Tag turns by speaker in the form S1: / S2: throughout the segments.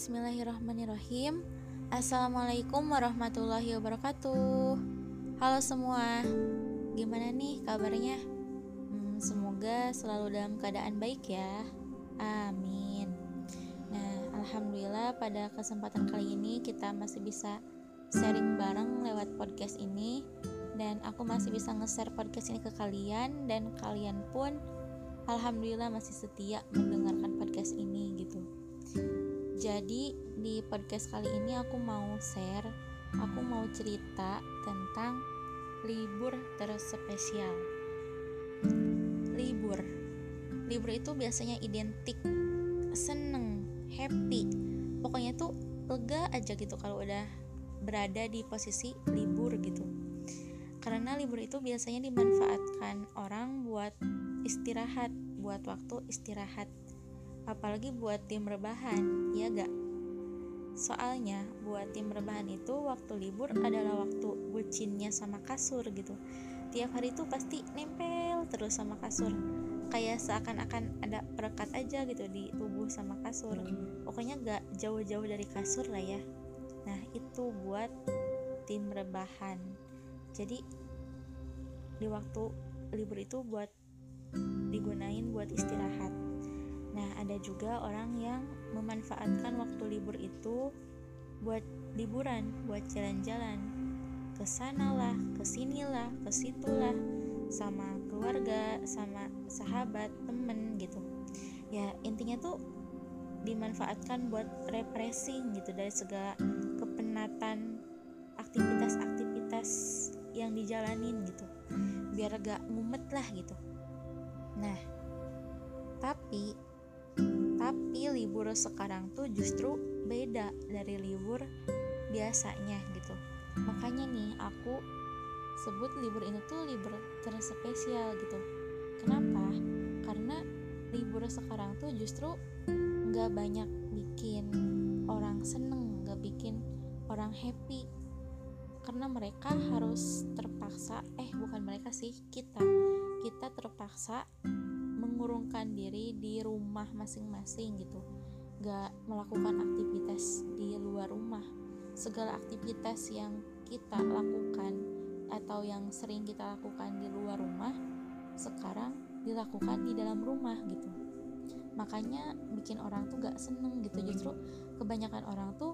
S1: Bismillahirrahmanirrahim. Assalamualaikum warahmatullahi wabarakatuh. Halo semua. Gimana nih kabarnya? Hmm, semoga selalu dalam keadaan baik ya. Amin. Nah Alhamdulillah pada kesempatan kali ini kita masih bisa sharing bareng lewat podcast ini. Dan aku masih bisa nge-share podcast ini ke kalian. Dan kalian pun Alhamdulillah masih setia mendengarkan podcast ini jadi di podcast kali ini aku mau share, aku mau cerita tentang libur terspesial. Libur. Libur itu biasanya identik seneng, happy. Pokoknya tuh lega aja gitu kalau udah berada di posisi libur gitu. Karena libur itu biasanya dimanfaatkan orang buat istirahat, buat waktu istirahat apalagi buat tim rebahan, ya gak? Soalnya buat tim rebahan itu waktu libur adalah waktu bucinnya sama kasur gitu. Tiap hari itu pasti nempel terus sama kasur. Kayak seakan-akan ada perekat aja gitu di tubuh sama kasur. Pokoknya gak jauh-jauh dari kasur lah ya. Nah itu buat tim rebahan. Jadi di waktu libur itu buat digunain buat istirahat Nah, ada juga orang yang memanfaatkan waktu libur itu buat liburan, buat jalan-jalan. Ke sanalah, ke sinilah, ke situlah sama keluarga, sama sahabat, temen gitu. Ya, intinya tuh dimanfaatkan buat refreshing gitu dari segala kepenatan aktivitas-aktivitas yang dijalanin gitu. Biar gak mumet lah gitu. Nah, tapi tapi libur sekarang tuh justru beda dari libur biasanya gitu. Makanya nih aku sebut libur ini tuh libur terspesial gitu. Kenapa? Karena libur sekarang tuh justru nggak banyak bikin orang seneng nggak bikin orang happy. Karena mereka harus terpaksa eh bukan mereka sih kita. Kita terpaksa mengurungkan diri di rumah masing-masing gitu gak melakukan aktivitas di luar rumah. Segala aktivitas yang kita lakukan atau yang sering kita lakukan di luar rumah sekarang dilakukan di dalam rumah gitu. Makanya bikin orang tuh gak seneng gitu. Justru kebanyakan orang tuh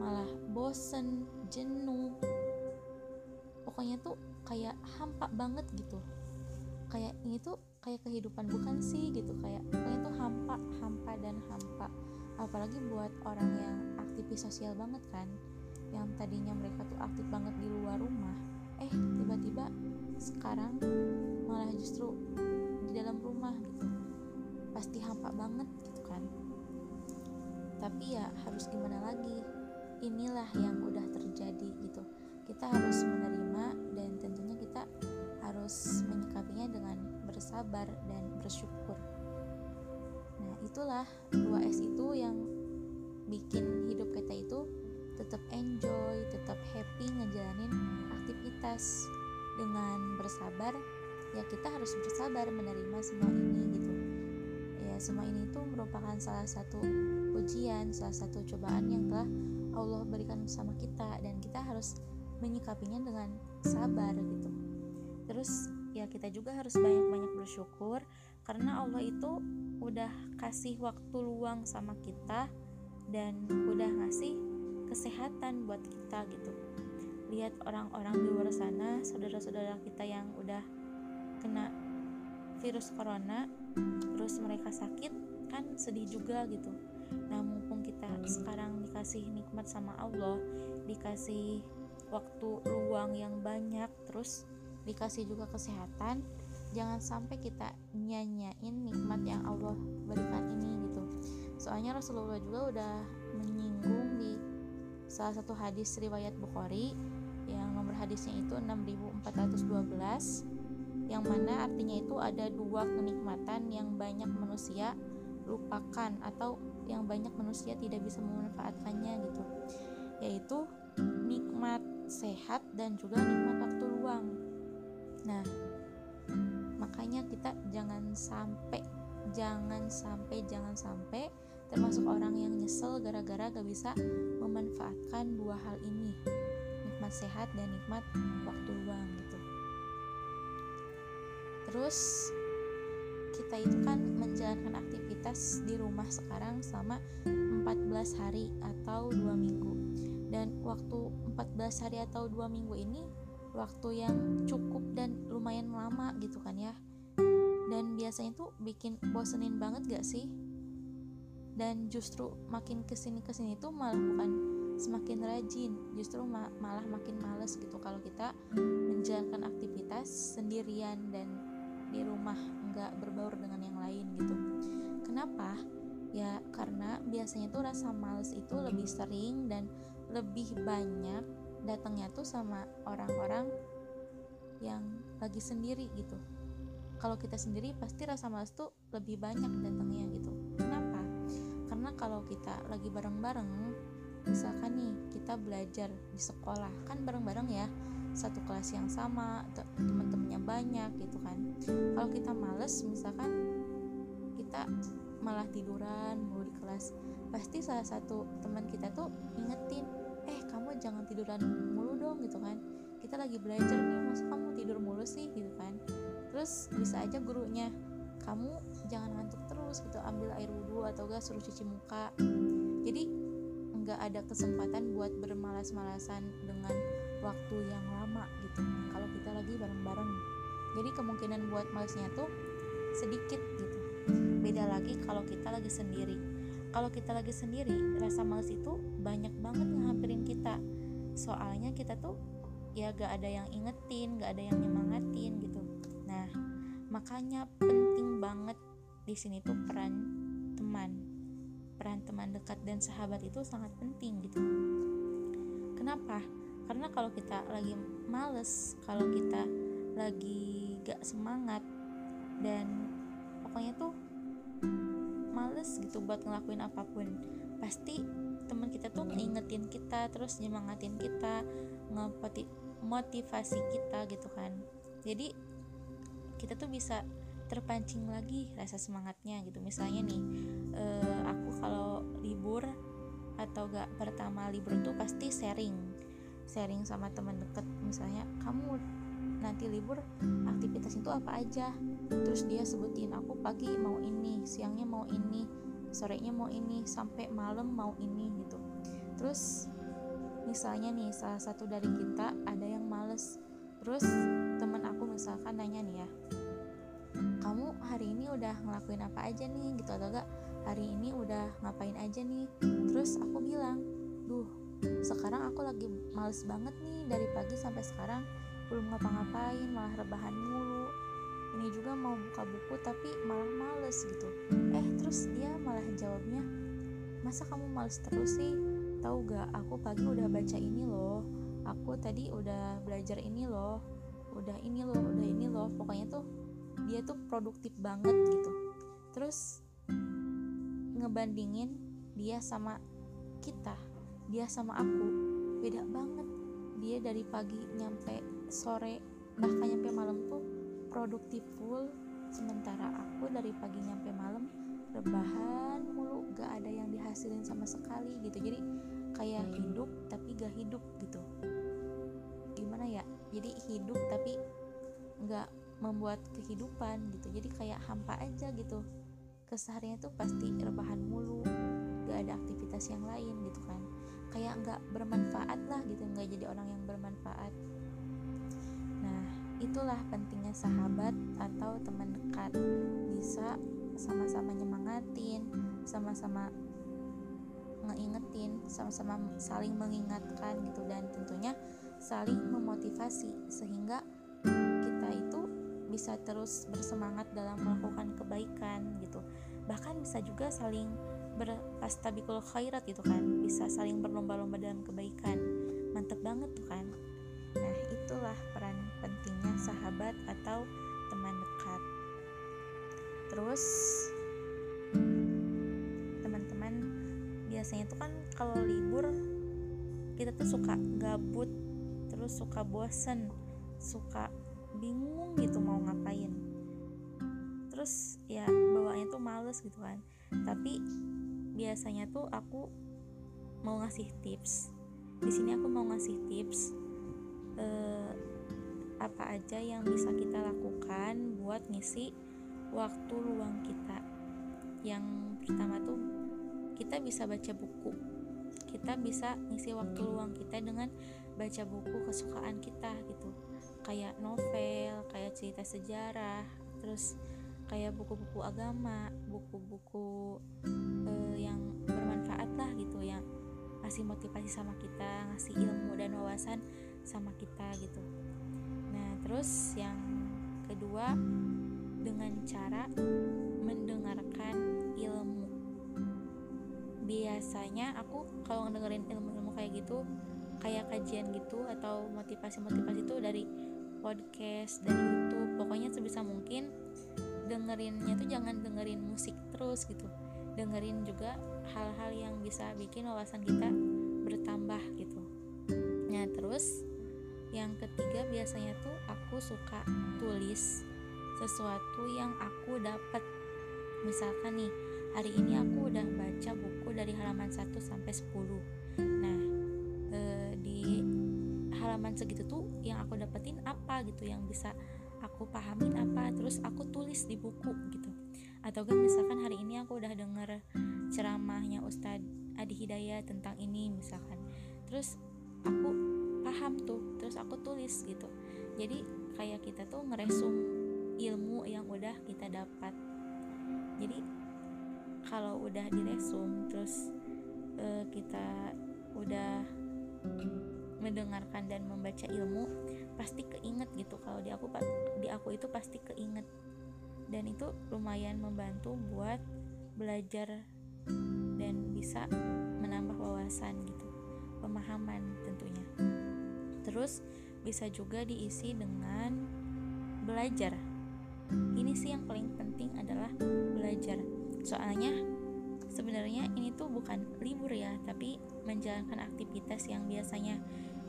S1: malah bosen jenuh. Pokoknya tuh kayak hampa banget gitu. Kayak ini tuh kayak kehidupan bukan sih gitu. Kayak pokoknya tuh hampa hampa dan hampa apalagi buat orang yang aktivis sosial banget kan. Yang tadinya mereka tuh aktif banget di luar rumah eh tiba-tiba sekarang malah justru di dalam rumah gitu. Pasti hampa banget gitu kan. Tapi ya harus gimana lagi? Inilah yang udah terjadi gitu. Kita harus menerima dan tentunya kita harus menyikapinya dengan bersabar dan bersyukur. Itulah 2S itu yang bikin hidup kita itu tetap enjoy, tetap happy ngejalanin aktivitas dengan bersabar. Ya kita harus bersabar menerima semua ini gitu. Ya semua ini itu merupakan salah satu ujian, salah satu cobaan yang telah Allah berikan sama kita dan kita harus menyikapinya dengan sabar gitu terus ya kita juga harus banyak-banyak bersyukur karena Allah itu udah kasih waktu luang sama kita dan udah ngasih kesehatan buat kita gitu. Lihat orang-orang di luar sana saudara-saudara kita yang udah kena virus corona terus mereka sakit kan sedih juga gitu. Nah mumpung kita sekarang dikasih nikmat sama Allah dikasih waktu luang yang banyak terus dikasih juga kesehatan jangan sampai kita nyanyain nikmat yang Allah berikan ini gitu. Soalnya Rasulullah juga udah menyinggung di salah satu hadis riwayat Bukhari yang nomor hadisnya itu 6412 yang mana artinya itu ada dua kenikmatan yang banyak manusia lupakan atau yang banyak manusia tidak bisa memanfaatkannya gitu. Yaitu nikmat sehat dan juga nikmat waktu luang. Nah, makanya kita jangan sampai jangan sampai jangan sampai termasuk orang yang nyesel gara-gara gak bisa memanfaatkan dua hal ini. Nikmat sehat dan nikmat waktu luang gitu. Terus kita itu kan menjalankan aktivitas di rumah sekarang selama 14 hari atau dua minggu. Dan waktu 14 hari atau dua minggu ini waktu yang cukup dan lumayan lama gitu kan ya biasanya tuh bikin bosenin banget gak sih? Dan justru makin ke sini ke sini tuh malah bukan semakin rajin justru ma malah makin males gitu kalau kita menjalankan aktivitas sendirian dan di rumah nggak berbaur dengan yang lain gitu. Kenapa? Ya karena biasanya tuh rasa males itu lebih sering dan lebih banyak datangnya tuh sama orang-orang yang lagi sendiri gitu kalau kita sendiri pasti rasa malas tuh lebih banyak datangnya gitu. Kenapa? Karena kalau kita lagi bareng-bareng misalkan nih kita belajar di sekolah. Kan bareng-bareng ya satu kelas yang sama teman-temannya banyak gitu kan. Kalau kita males misalkan kita malah tiduran mulu di kelas pasti salah satu teman kita tuh ingetin eh kamu jangan tiduran mulu dong gitu kan. Kita lagi belajar nih masa kamu tidur mulu sih? gitu kan terus bisa aja gurunya kamu jangan ngantuk terus gitu ambil air wudhu atau gak suruh cuci muka. Jadi nggak ada kesempatan buat bermalas-malasan dengan waktu yang lama gitu kalau kita lagi bareng-bareng. Jadi kemungkinan buat malesnya tuh sedikit gitu. Beda lagi kalau kita lagi sendiri. Kalau kita lagi sendiri rasa males itu banyak banget ngehampirin kita. Soalnya kita tuh ya gak ada yang ingetin gak ada yang nyemangatin gitu Nah, makanya penting banget di sini tuh peran teman. Peran teman dekat dan sahabat itu sangat penting gitu. Kenapa? Karena kalau kita lagi males, kalau kita lagi gak semangat dan pokoknya tuh males gitu buat ngelakuin apa pun, pasti teman kita tuh ngingetin kita, terus nyemangatin kita, motivasi kita gitu kan. Jadi kita tuh bisa terpancing lagi rasa semangatnya gitu. Misalnya nih uh, aku kalau libur atau gak pertama libur tuh pasti sharing sharing sama teman deket. Misalnya kamu nanti libur aktivitas itu apa aja? Terus dia sebutin aku pagi mau ini siangnya mau ini sorenya mau ini sampai malam mau ini gitu. Terus misalnya nih salah satu dari kita ada yang males. Terus misalkan nanya nih ya kamu hari ini udah ngelakuin apa aja nih? Gitu atau enggak hari ini udah ngapain aja nih? Terus aku bilang duh sekarang aku lagi males banget nih dari pagi sampai sekarang belum ngapa-ngapain malah rebahan mulu. Ini juga mau buka buku tapi malah males gitu. Eh terus dia malah jawabnya masa kamu males terus sih? Tahu gak aku pagi udah baca ini loh aku tadi udah belajar ini loh udah ini loh udah ini loh. Pokoknya tuh dia tuh produktif banget gitu. Terus ngebandingin dia sama kita dia sama aku. Beda banget. Dia dari pagi nyampe sore bahkan nyampe malam tuh produktif full. Sementara aku dari pagi nyampe malam rebahan mulu gak ada yang dihasilin sama sekali gitu. Jadi kayak hidup tapi gak hidup gitu jadi hidup tapi nggak membuat kehidupan gitu. Jadi kayak hampa aja gitu. Kesehariannya tuh pasti rebahan mulu. Gak ada aktivitas yang lain gitu kan. Kayak nggak bermanfaat lah gitu. Nggak jadi orang yang bermanfaat. Nah itulah pentingnya sahabat atau teman dekat. Bisa sama-sama nyemangatin sama-sama ngeingetin sama-sama saling mengingatkan gitu. Dan tentunya saling memotivasi sehingga kita itu bisa terus bersemangat dalam melakukan kebaikan gitu. Bahkan bisa juga saling berpastabikul khairat gitu kan. Bisa saling berlomba-lomba dalam kebaikan. Mantep banget tuh kan? Nah itulah peran pentingnya sahabat atau teman dekat. Terus biasanya tuh kan kalau libur kita tuh suka gabut terus suka bosen suka bingung gitu mau ngapain. Terus ya bawaannya tuh males gitu kan. Tapi biasanya tuh aku mau ngasih tips. Di sini aku mau ngasih tips eh, apa aja yang bisa kita lakukan buat ngisi waktu luang kita. Yang pertama tuh kita bisa baca buku. Kita bisa ngisi waktu luang kita dengan baca buku kesukaan kita gitu. Kayak novel kayak cerita sejarah terus kayak buku-buku agama buku-buku uh, yang bermanfaat lah gitu. Yang ngasih motivasi sama kita ngasih ilmu dan wawasan sama kita gitu. Nah terus yang kedua dengan cara mendengarkan ilmu. Biasanya aku kalau ngedengerin ilmu-ilmu kayak gitu kayak kajian gitu atau motivasi-motivasi itu dari podcast dari YouTube pokoknya sebisa mungkin dengerinnya tuh jangan dengerin musik terus gitu. Dengerin juga hal-hal yang bisa bikin wawasan kita bertambah gitu. Nah terus yang ketiga biasanya tuh aku suka tulis sesuatu yang aku dapat misalkan nih hari ini aku udah baca buku dari halaman 1 sampai 10 halaman segitu tuh yang aku dapetin apa gitu yang bisa aku pahamin apa terus aku tulis di buku gitu. Atau kan misalkan hari ini aku udah denger ceramahnya Ustadz Adi Hidayat tentang ini misalkan. Terus aku paham tuh terus aku tulis gitu. Jadi kayak kita tuh ngeresum ilmu yang udah kita dapat. Jadi kalau udah diresum terus uh, kita udah mendengarkan dan membaca ilmu pasti keinget gitu. Kalau di aku di aku itu pasti keinget. Dan itu lumayan membantu buat belajar dan bisa menambah wawasan gitu pemahaman tentunya. Terus bisa juga diisi dengan belajar. Ini sih yang paling penting adalah belajar. Soalnya sebenarnya ini tuh bukan libur ya tapi menjalankan aktivitas yang biasanya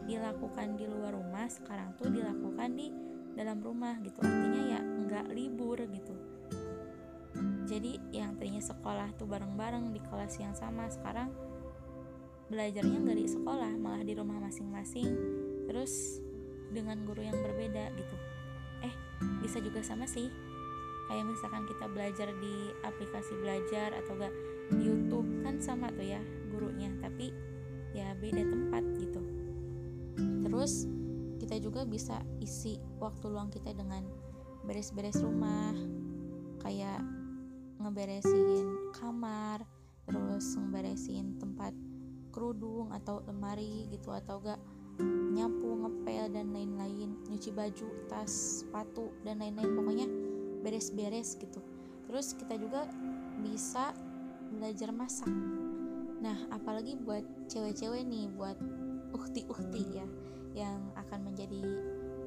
S1: dilakukan di luar rumah sekarang tuh dilakukan di dalam rumah gitu. Artinya ya nggak libur gitu. Jadi yang tadinya sekolah tuh bareng-bareng di kelas yang sama sekarang belajarnya nggak di sekolah malah di rumah masing-masing. Terus dengan guru yang berbeda gitu. Eh bisa juga sama sih. Kayak misalkan kita belajar di aplikasi belajar atau gak di YouTube kan sama tuh ya gurunya. Tapi ya beda tempat gitu terus kita juga bisa isi waktu luang kita dengan beres-beres rumah kayak ngeberesin kamar terus ngeberesin tempat kerudung atau lemari gitu atau gak nyapu ngepel dan lain-lain nyuci baju tas sepatu dan lain-lain. Pokoknya beres-beres gitu. Terus kita juga bisa belajar masak. Nah apalagi buat cewek-cewek nih buat ukti-ukti ya yang akan menjadi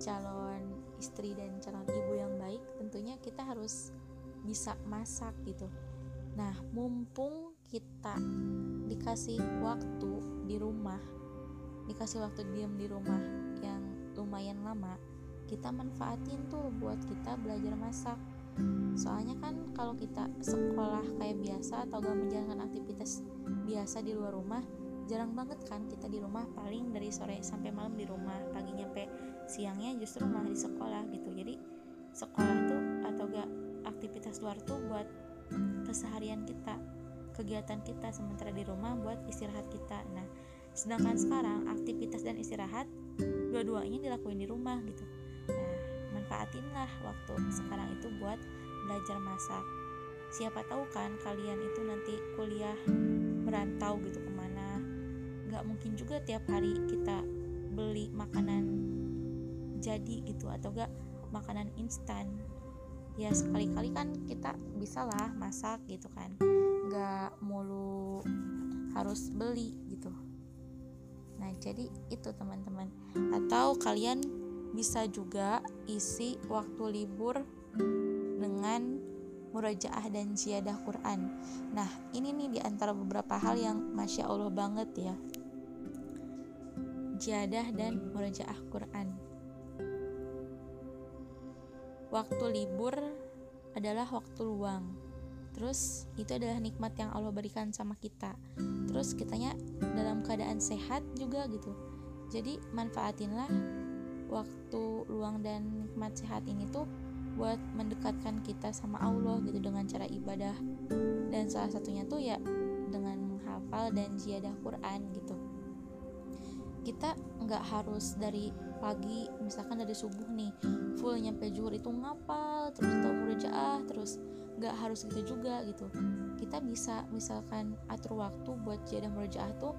S1: calon istri dan calon ibu yang baik tentunya kita harus bisa masak gitu. Nah mumpung kita dikasih waktu di rumah dikasih waktu diam di rumah yang lumayan lama kita manfaatin tuh buat kita belajar masak. Soalnya kan kalau kita sekolah kayak biasa atau gak menjalankan aktivitas biasa di luar rumah jarang banget kan kita di rumah paling dari sore sampai malam di rumah. Pagi nyampe siangnya justru malah di sekolah gitu. Jadi sekolah tuh atau gak aktivitas luar tuh buat keseharian kita kegiatan kita sementara di rumah buat istirahat kita. Nah sedangkan sekarang aktivitas dan istirahat dua-duanya dilakuin di rumah gitu. Nah manfaatinlah waktu sekarang itu buat belajar masak. Siapa tahu kan kalian itu nanti kuliah merantau gitu nggak mungkin juga tiap hari kita beli makanan jadi gitu atau gak makanan instan ya sekali-kali kan kita bisa lah masak gitu kan nggak mulu harus beli gitu nah jadi itu teman-teman atau kalian bisa juga isi waktu libur dengan murajaah dan ziyadah Quran. Nah, ini nih di antara beberapa hal yang masya Allah banget ya. Ziyadah dan murajaah Quran. Waktu libur adalah waktu luang, terus itu adalah nikmat yang Allah berikan sama kita. Terus kitanya dalam keadaan sehat juga gitu. Jadi manfaatinlah waktu luang dan nikmat sehat ini tuh buat mendekatkan kita sama Allah gitu dengan cara ibadah. Dan salah satunya tuh ya dengan menghafal dan ziyadah Quran gitu kita nggak harus dari pagi misalkan dari subuh nih full nyampe zuhur itu ngapal terus atau murojaah terus nggak harus gitu juga gitu. Kita bisa misalkan atur waktu buat jadah murojaah tuh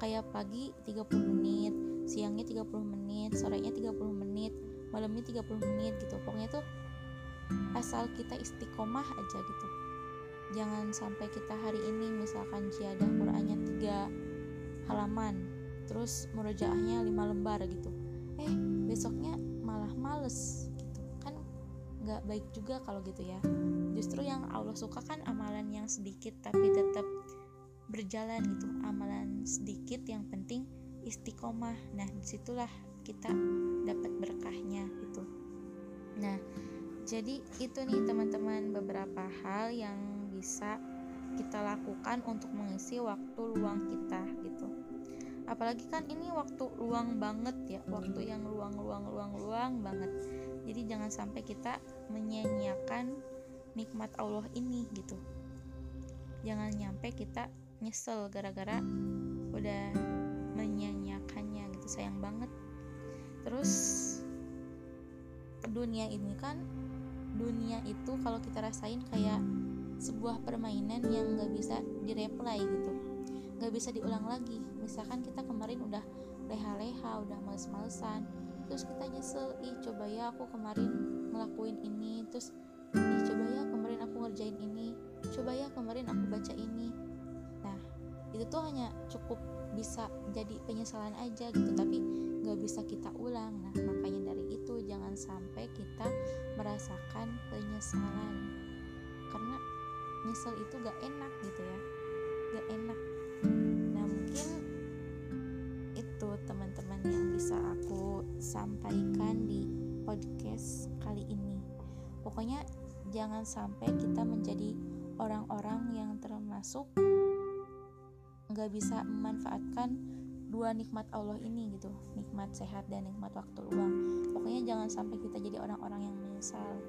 S1: kayak pagi 30 menit siangnya 30 menit sorenya 30 menit malamnya 30 menit gitu. Pokoknya tuh asal kita istiqomah aja gitu. Jangan sampai kita hari ini misalkan jadah Qurannya tiga halaman terus murojaahnya lima lembar gitu. Eh besoknya malah males gitu. Kan nggak baik juga kalau gitu ya. Justru yang Allah suka kan amalan yang sedikit tapi tetap berjalan gitu. Amalan sedikit yang penting istiqomah. Nah di situlah kita dapat berkahnya gitu. Nah jadi itu nih teman-teman beberapa hal yang bisa kita lakukan untuk mengisi waktu luang kita gitu apalagi kan ini waktu luang banget ya waktu yang luang luang luang luang banget. Jadi jangan sampai kita menyanyiakan nikmat Allah ini gitu. Jangan nyampe kita nyesel gara-gara udah menyanyiakannya gitu sayang banget. Terus dunia ini kan dunia itu kalau kita rasain kayak sebuah permainan yang gak bisa direply gitu gak bisa diulang lagi. Misalkan kita kemarin udah leha-leha udah males-malesan terus kita nyesel ih coba ya aku kemarin ngelakuin ini terus ih coba ya kemarin aku ngerjain ini coba ya kemarin aku baca ini. Nah itu tuh hanya cukup bisa jadi penyesalan aja gitu tapi gak bisa kita ulang. Nah makanya dari itu jangan sampai kita merasakan penyesalan. Karena nyesel itu gak enak gitu ya gak enak sampaikan di podcast kali ini. Pokoknya jangan sampai kita menjadi orang-orang yang termasuk nggak bisa memanfaatkan dua nikmat Allah ini gitu, nikmat sehat dan nikmat waktu luang. Pokoknya jangan sampai kita jadi orang-orang yang menyesal.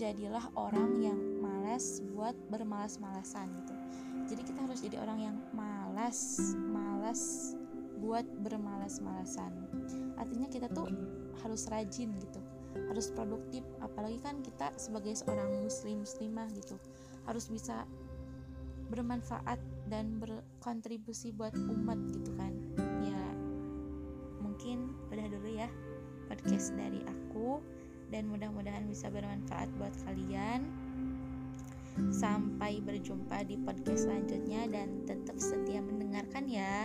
S1: Jadilah orang yang malas buat bermalas-malasan gitu. Jadi kita harus jadi orang yang malas, malas buat bermalas-malasan artinya kita tuh harus rajin gitu harus produktif. Apalagi kan kita sebagai seorang muslim muslimah gitu harus bisa bermanfaat dan berkontribusi buat umat gitu kan. Ya mungkin udah dulu ya podcast dari aku dan mudah-mudahan bisa bermanfaat buat kalian. Sampai berjumpa di podcast selanjutnya dan tetap setia mendengarkan ya